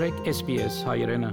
մտրեք SPS հայրենը։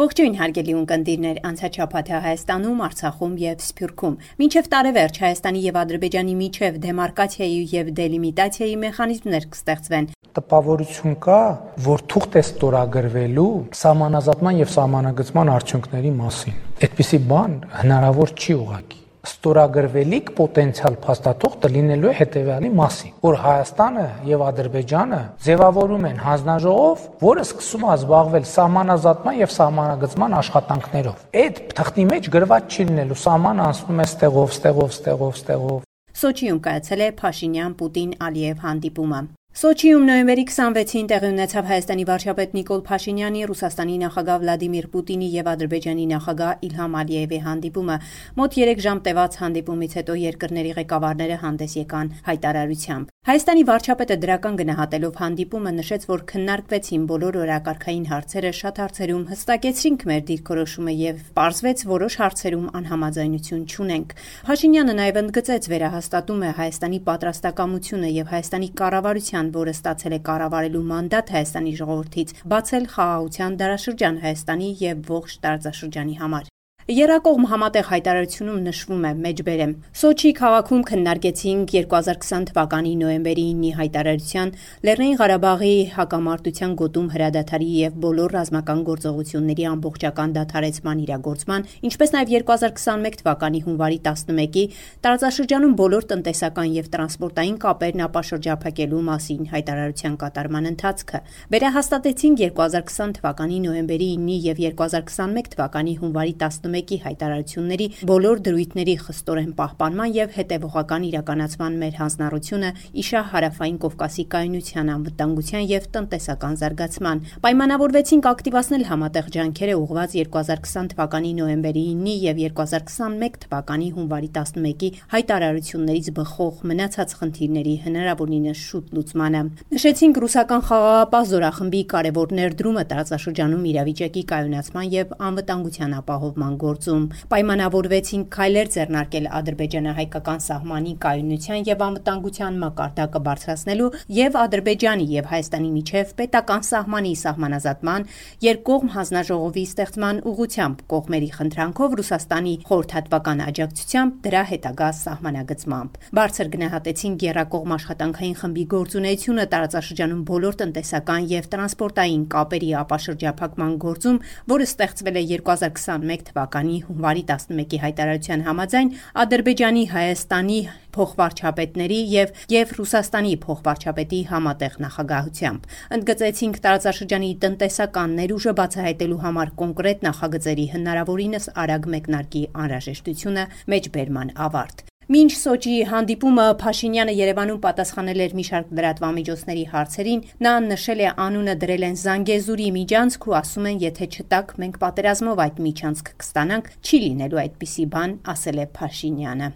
Ողջույն հարգելի ունկնդիրներ, անցաչափաթը Հայաստանում, Արցախում եւ Սփյուռքում։ Մինչեւ տարեվերջ Հայաստանի եւ Ադրբեջանի միջև դեմարկացիայի եւ դելիմիտացիայի մեխանիզմներ կստեղծվեն։ Տպավորություն կա, որ թուղթ է ստորագրվելու սահմանազատման եւ սահմանագծման արդյունքների մասին։ Այդպիսի բան հնարավոր չի ուղղակի ստորագրվելիք պոտենցիալ փաստաթուղթը լինելու է հետևյալի մասին, որ Հայաստանը եւ Ադրբեջանը ձևավորում են հանձնաժողով, որը սկսում է զբաղվել սահմանազատման եւ սահմանագծման աշխատանքներով։ Այդ թղթի մեջ գրված չի լինելու սահմանը անցնում է ստեղով, ստեղով, ստեղով, ստեղով։ Սոչիում կայացել է Փաշինյան-Պուտին-Ալիև հանդիպումը։ Սոչիում նոյեմբերի 26-ին տեղի ունեցավ Հայաստանի վարչապետ Նիկոլ Փաշինյանի, Ռուսաստանի նախագահ Վլադիմիր Պուտինի եւ Ադրբեջանի նախագահ Իլհամ Ալիևի հանդիպումը։ Մոտ 3 ժամ տևած հանդիպումից հետո երկրների ղեկավարները հանդես եկան հայտարարությամբ։ Հայաստանի վարչապետը դրական գնահատելով հանդիպումը նշեց, որ քննարկվեցին բոլոր օրակարգային հարցերը, շատ հարցերում հստակեցրինք մեր դիրքորոշումը եւ պարզվեց որոշ հարցերում անհամաձայնություն չունենք։ Փաշինյանը նաեւ ընդգծեց վերահաստատում է Հայաստանի պատրաստակամությունը եւ Հայաստանի կառավարության որը ստացել է կառավարելու մանդատ Հայաստանի ժողովրդից, բացել խաղաղության դարաշրջան Հայաստանի եւ ողջ տարածաշրջանի համար։ Երակողմ համատեղ հայտարարությունում նշվում է մեջբերեմ Սոչի քաղաքում քննարկեցինք 2020 թվականի նոյեմբերի 9-ի հայտարարության Լեռնային Ղարաբաղի հակամարտության գոտում հրադադարի եւ բոլոր ռազմական գործողությունների ամբողջական դադարեցման իրագործման, ինչպես նաեւ 2021 թվականի հունվարի 11-ի տարածաշրջանում բոլոր տնտեսական եւ տրանսպորտային կապերն ապաշրջափակելու մասին հայտարարության կատարման ընթացքը։ Վերահաստատեցինք 2020 թվականի նոյեմբերի 9-ի եւ 2021 թվականի հունվարի 11 1-ի հայտարարությունների բոլոր դրույթների խստորեն պահպանման եւ հետեւողական իրականացման մեր հանձնառությունը իշա հարավային Կովկասի կայունության, անվտանգության եւ տնտեսական զարգացման։ Պայմանավորվեցինք ակտիվացնել համատեղ ջանքերը ուղղված 2020 թվականի նոյեմբերի 9-ի եւ 2021 թվականի հունվարի 11-ի հայտարարություններից բխող մնացած խնդիրների հնարավորինս շուտ լուծմանը։ Նշեցինք ռուսական խաղաղապահ զորախմբի կարևոր ներդրումը տարածաշրջանում իրավիճակի կայունացման եւ անվտանգության ապահովման գործում։ Պայմանավորվեցին քայլեր ձեռնարկել ադրբեջանահայկական սահմանի կայունության եւ անվտանգության մակարդակը բարձրացնելու եւ Ադրբեջանի եւ Հայաստանի միջև պետական սահմանի սահմանազատման երկկողմ հանձնաժողովի ստեղծման ուղղությամբ կողմերի խնդրանքով Ռուսաստանի խորհրդատվական աջակցությամբ դրա հետագա սահմանագծմամբ։ Բարձր գնահատեցին Գերակողմ աշխատանքային խմբի գործունեությունը տարածաշրջանում բոլոր տնտեսական եւ տրանսպորտային կապերի ապաշրջափակման գործում, որը ստեղծվել է 2021 թվականի թվականի հունվարի 11-ի հայտարարության համաձայն Ադրբեջանի, Հայաստանի փոխվարչապետների եւ եւ Ռուսաստանի փոխվարչապետի համատեղ նախագահությամբ։ Ընդգծեցինք տարածաշրջանի տնտեսական ներուժը բացահայտելու համար կոնկրետ նախագծերի հնարավորինս արագ մեկնարկի անհրաժեշտությունը մեջբերման ավարտ։ Մինչ Սոչիի հանդիպումը Փաշինյանը Երևանում պատասխանել էր մի շարք լրատվամիջոցների հարցերին, նա նշել է անունը դրել են Զանգեզուրի միջանցք ու ասում են, եթե չտակ, մենք պատերազմով այդ միջանցք կստանանք, չի լինելու այդպիսի բան, ասել է Փաշինյանը։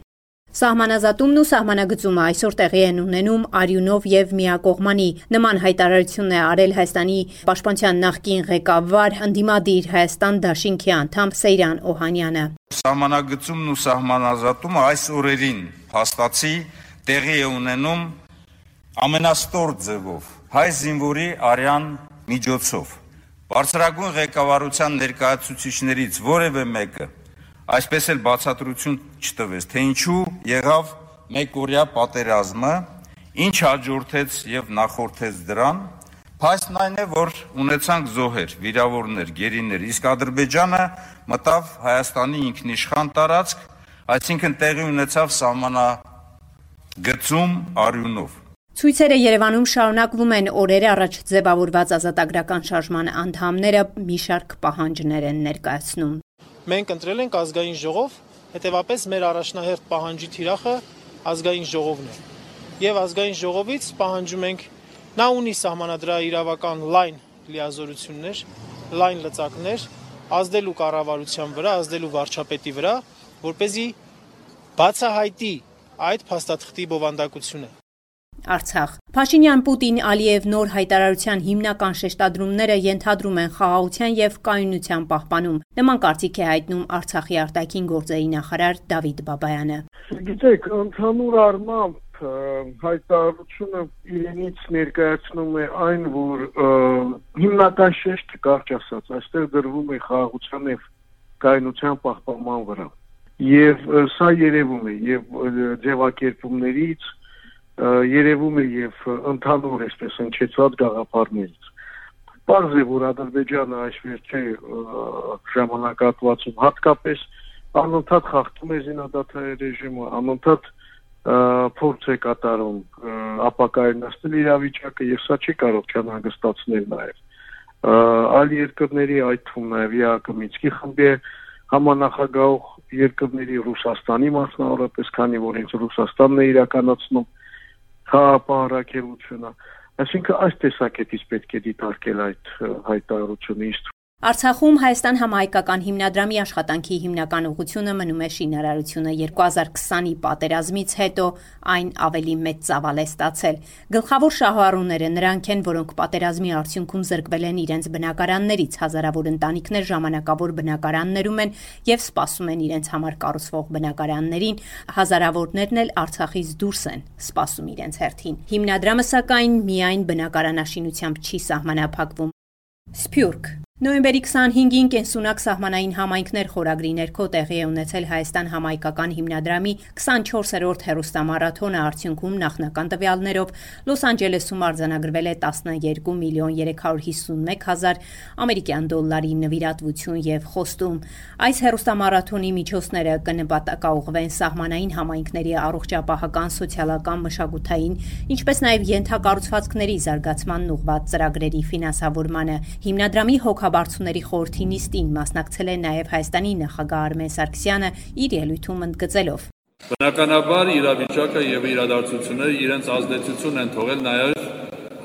Սահմանազատումն ու սահմանագծումը այսօր տեղի են ունենում Արյունով եւ Միակողմանի։ Նման հայտարարություն է արել Հայաստանի Պաշտպանության նախկին ղեկավար ընդդիմադիր Հայաստան Դաշինքի անդամ Սեյրան Օհանյանը։ Սահմանագծումն ու սահմանազատումը այս օրերին փաստացի տեղի է ունենում ամենաստոր ձևով հայ զինվորի արյան միջոցով։ Բարձրագույն ղեկավարության ներկայացուցիչներից որևէ մեկը այսպես էլ բացատրություն չտվեց, թե ինչու եղավ մեկօրյա պատերազմը, ինչ հաջորդեց եւ նախորդեց դրան, Փաստն այն է, որ ունեցանք զոհեր, վիրավորներ, գերիներ, իսկ Ադրբեջանը մտավ Հայաստանի ինքնիշխան տարածք, այսինքն տեղի ունեցավ սահմանա գծում արյունով։ Ցույցերը Երևանում շարունակվում են օրեր առաջ ձևավորված ազատագրական շարժման անդամները մի շարք պահանջներ են ներկայացնում մենք ընտրել ենք ազգային ժողով, հետեւապես մեր առաջնահերթ պահանջի թիրախը ազգային ժողովն է։ Եվ ազգային ժողովից պահանջում ենք նա ունի սահմանադրա իրավական լայն լիազորություններ, լայն լծակներ, ազդելու կառավարության վրա, ազդելու վարչապետի վրա, որ เป զի բացահայտի այդ փաստաթղթի բովանդակությունը։ Արցախ. Փաշինյան-Պուտին-Ալիև նոր հայտարարության հիմնական շեշտադրումները ենթադրում են խաղաղության եւ կայունության պահպանում։ Նման կարծիք է հայտնում Արցախի արտաքին գործերի նախարար Դավիթ Բաբայանը։ Գիտեք, ընդհանուր առմամբ հայտարարությունը իրենից ներկայացնում է այն, որ հիմնական շեշտը կարճ ասած, այստեղ դրվում է խաղաղության եւ կայունության պահպանման վրա։ Եվ սա երևում է եւ ձևակերպումներից երևում է եւ ընդհանուր այսպես ընչեցված գաղափարներից։ Պարզ է, որ Ադրբեջանը այս վերջի ժամանակատվածում հատկապես անընդհատ խախտում է զինադատարի ռեժիմը, անընդհատ փորձ է կատարում ապակայունացնել իրավիճակը եւ սա չի կարող չհանգստացնել նաեւ այլ երկրների այդ թվում նաեւ ԵԱԿ Մինսկի խմբի համանախագահող երկրների Ռուսաստանի մասնավորապես, քանի որ ինձ Ռուսաստանն է իրականացնում խաղապահարակելությունը, այսինքն այս տեսակետից պետք է դիտարկել այդ հայտարարությունը ինձ Արցախում Հայաստան համահայկական հիմնադրամի աշխատանքի հիմնական ուղղությունը մնում է շինարարությունը. 2020-ի պատերազմից հետո այն ավելի մեծ ծավալ է ստացել։ Գլխավոր շահառուները նրանք են, որոնք պատերազմի արդյունքում զրկվել են իրենց բնակարաններից, հազարավոր ընտանիքներ ժամանակավոր բնակարաններում են եւ սպասում են իրենց համար կառուցվող բնակարաններին, հազարավորներն էլ Արցախից դուրս են, սպասում իրենց հերթին։ Հիմնադրամը սակայն միայն բնակարանաշինությամբ չի սահմանափակվում։ Սփյուռք Նոյեմբերի 25-ին կենսունակ սահմանային համայնքներ խորագրի ներքո տեղի է ունեցել Հայաստան համայնքական հիմնադրամի 24-րդ հերոստամարաթոնը արդյունքում նախնական տվյալներով Լոս Անջելեսում արձանագրվել է 12 միլիոն 351 հազար ամերիկյան դոլարի նվիրատվություն եւ խոստում։ Այս հերոստամարաթոնի միջոցները կնպատակաուղվեն սահմանային համայնքների առողջապահական, սոցիալական, մշակութային, ինչպես նաեւ յենթակառուցվածքների զարգացման ուղղված ծրագրերի ֆինանսավորմանը։ Հիմնադրամի հոգա Մանկաբարձուների խորհրդի նիստին մասնակցել է նաև Հայաստանի նախագահ Արմեն Սարգսյանը իր ելույթում ընդգծելով. Բնականաբար իրավիճակը եւ իրադարձությունները իրենց ազդեցություն են թողել նաև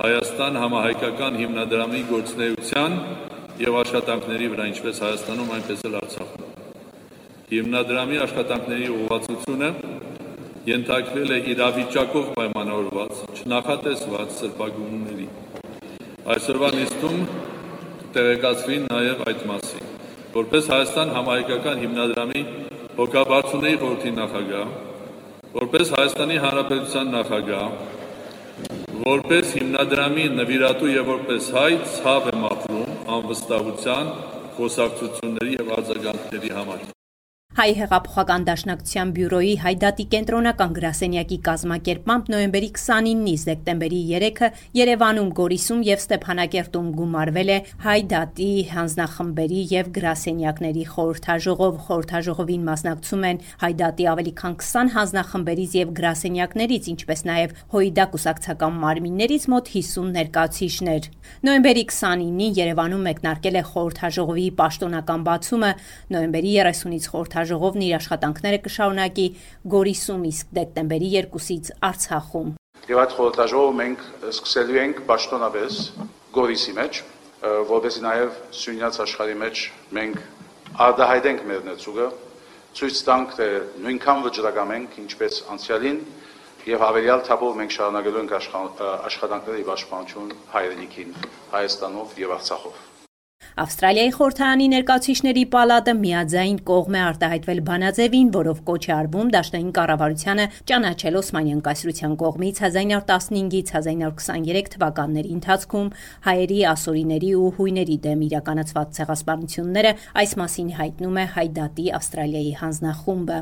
Հայաստան համահայկական հիմնադրամի գործունեության եւ աշխատանքների վրա, ինչպես Հայաստանում, այնպես էլ Արցախում։ Հիմնադրամի աշխատանքների ուղղվածությունը ենթարկվել է իրավիճակով պայմանավորված, չնախատեսված սրբագումների։ Այսօրվա նիստում տեղեկացվին նաև այդ մասին։ Որպես Հայաստան համահայկական հիմնադրամի հոգաբարձուների խորհրդի նախագահ, որպես Հայաստանի Հանրապետության նախագահ, որպես հիմնադրամի նվիրատու եւ որպես հայ ցավ եմ ապրում անվստահության, խոսակցությունների եւ արձագանքների համար։ Հայ հեղափոխական դաշնակցության բյուրոյի Հայդատի կենտրոնական գրասենյակի կազմակերպմամբ նոյեմբերի 29-ից դեկտեմբերի 3-ը Երևանում, Գորիսում եւ Ստեփանակերտում գումարվել է Հայդատի հանձնախմբերի եւ գրասենյակների խորհրդաժողով։ Խորհրդաժողովին մասնակցում են Հայդատի ավելի քան 20 հանձնախմբերից եւ գրասենյակներից, ինչպես նաեւ ՀՅԴ կուսակցական մարմիններից մոտ 50 ներկայացուցիչներ։ Նոյեմբերի 29-ին Երևանում մեկնարկել է խորհրդաժողովի պաշտոնական բացումը, նոյեմբերի 30-ից խորհրդաժողովի հանձնաժողովն իր աշխատանքները կշարունակի Գորիսում, իսկ դեկտեմբերի 2-ից Արցախում։ Եվ այդ խորհրդաժողովը մենք սկսելու ենք պաշտոնապես Գորիսի մեջ, որովհետեւ նաև Սյունյաց աշխարհի մեջ մենք արտահայտենք մեր ներծուգը, ցույց տանք, թե նույնքան վճռակամ ենք, ինչպես անցյալին, եւ հավելյալ թափով մենք շարունակելու ենք աշխատանքների պաշտպանություն հայրենիքին Հայաստանով եւ Արցախով։ Ավստրալիայի խորհրդարանի ներկայացուցիչների պալատը միաձայն կողմ է արտահայտվել բանաձևին, որով կոչ է արվում դաշնային կառավարությանը ճանաչել Օսմանյան կայսրության կողմից 1915-ից 1923 թվականների ընթացքում հայերի, ասորիների ու հույների դեմ իրականացված ցեղասպանությունները, այս մասին հայտնում է Հայդատի Ավստրալիայի հանձնախումբը։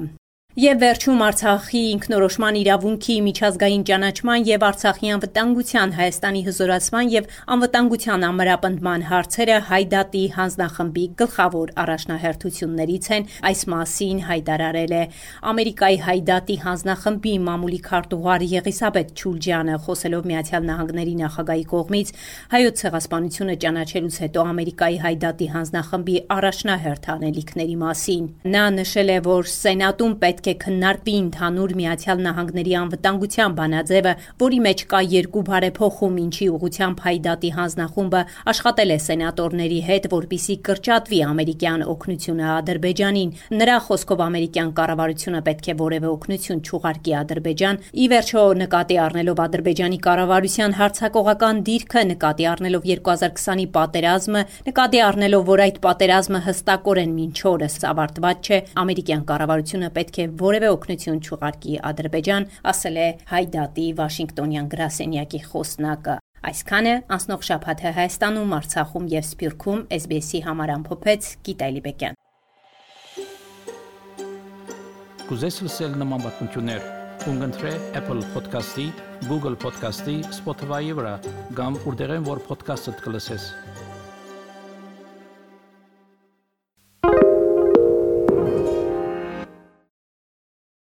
Եվ վերջում Արցախի ինքնորոշման իրավունքի միջազգային ճանաչման եւ Արցախի անվտանգության Հայաստանի հզորացման եւ անվտանգության ամրապնդման հարցերը Հայդատի հանձնախմբի գլխավոր առաջնահերթություններից են։ Այս մասին հայտարարել է Ամերիկայի Հայդատի հանձնախմբի մամուլի քարտուղար Եղիսաբեթ Չուլջյանը, խոսելով Միացյալ Նահանգների նախագահի կողմից հայոց ցեղասպանությունը ճանաչելուց հետո Ամերիկայի Հայդատի հանձնախմբի առաջնահերթ անելիքների մասին։ Նա նշել է, որ Սենատում պետք պետք է քննարկվի ընդհանուր Միացյալ Նահանգների անվտանգության բանաձևը, որի մեջ կա երկու բարեփոխում, ինչի ուղղությամբ Հայդատի հանձնախումբը աշխատել է սենատորների հետ, որպիսի կրճատվի ամերիկյան օգնությունը Ադրբեջանին։ Նրա խոսքով ամերիկյան կառավարությունը պետք է որևէ օգնություն չուղարկի Ադրբեջան։ Ի վերջո նկատի առնելով Ադրբեջանի կառավարության հարցակողական դիրքը, նկատի առնելով 2020-ի պատերազմը, նկատի առնելով, որ այդ պատերազմը հստակորեն ոչ օրս ավարտված չէ, ամերիկյան կառավարությունը պետք է որևէ օգնություն չուղարկի Ադրբեջան, ասել է Հայդատի Վաշինգտոնյան գրասենյակի խոսնակը։ Այսքանը անցնող շաբաթը Հայաստանում, Արցախում եւ Սփյուռքում SBS-ի համար ամփոփեց Գիտալի Բեկյան։ Կուզես լսել նման բանություններ, կընտրե Apple Podcast-ի, Google Podcast-ի, Spotify-ի վրա, կամ որտեղեն որ podcast-ը դուք լսես։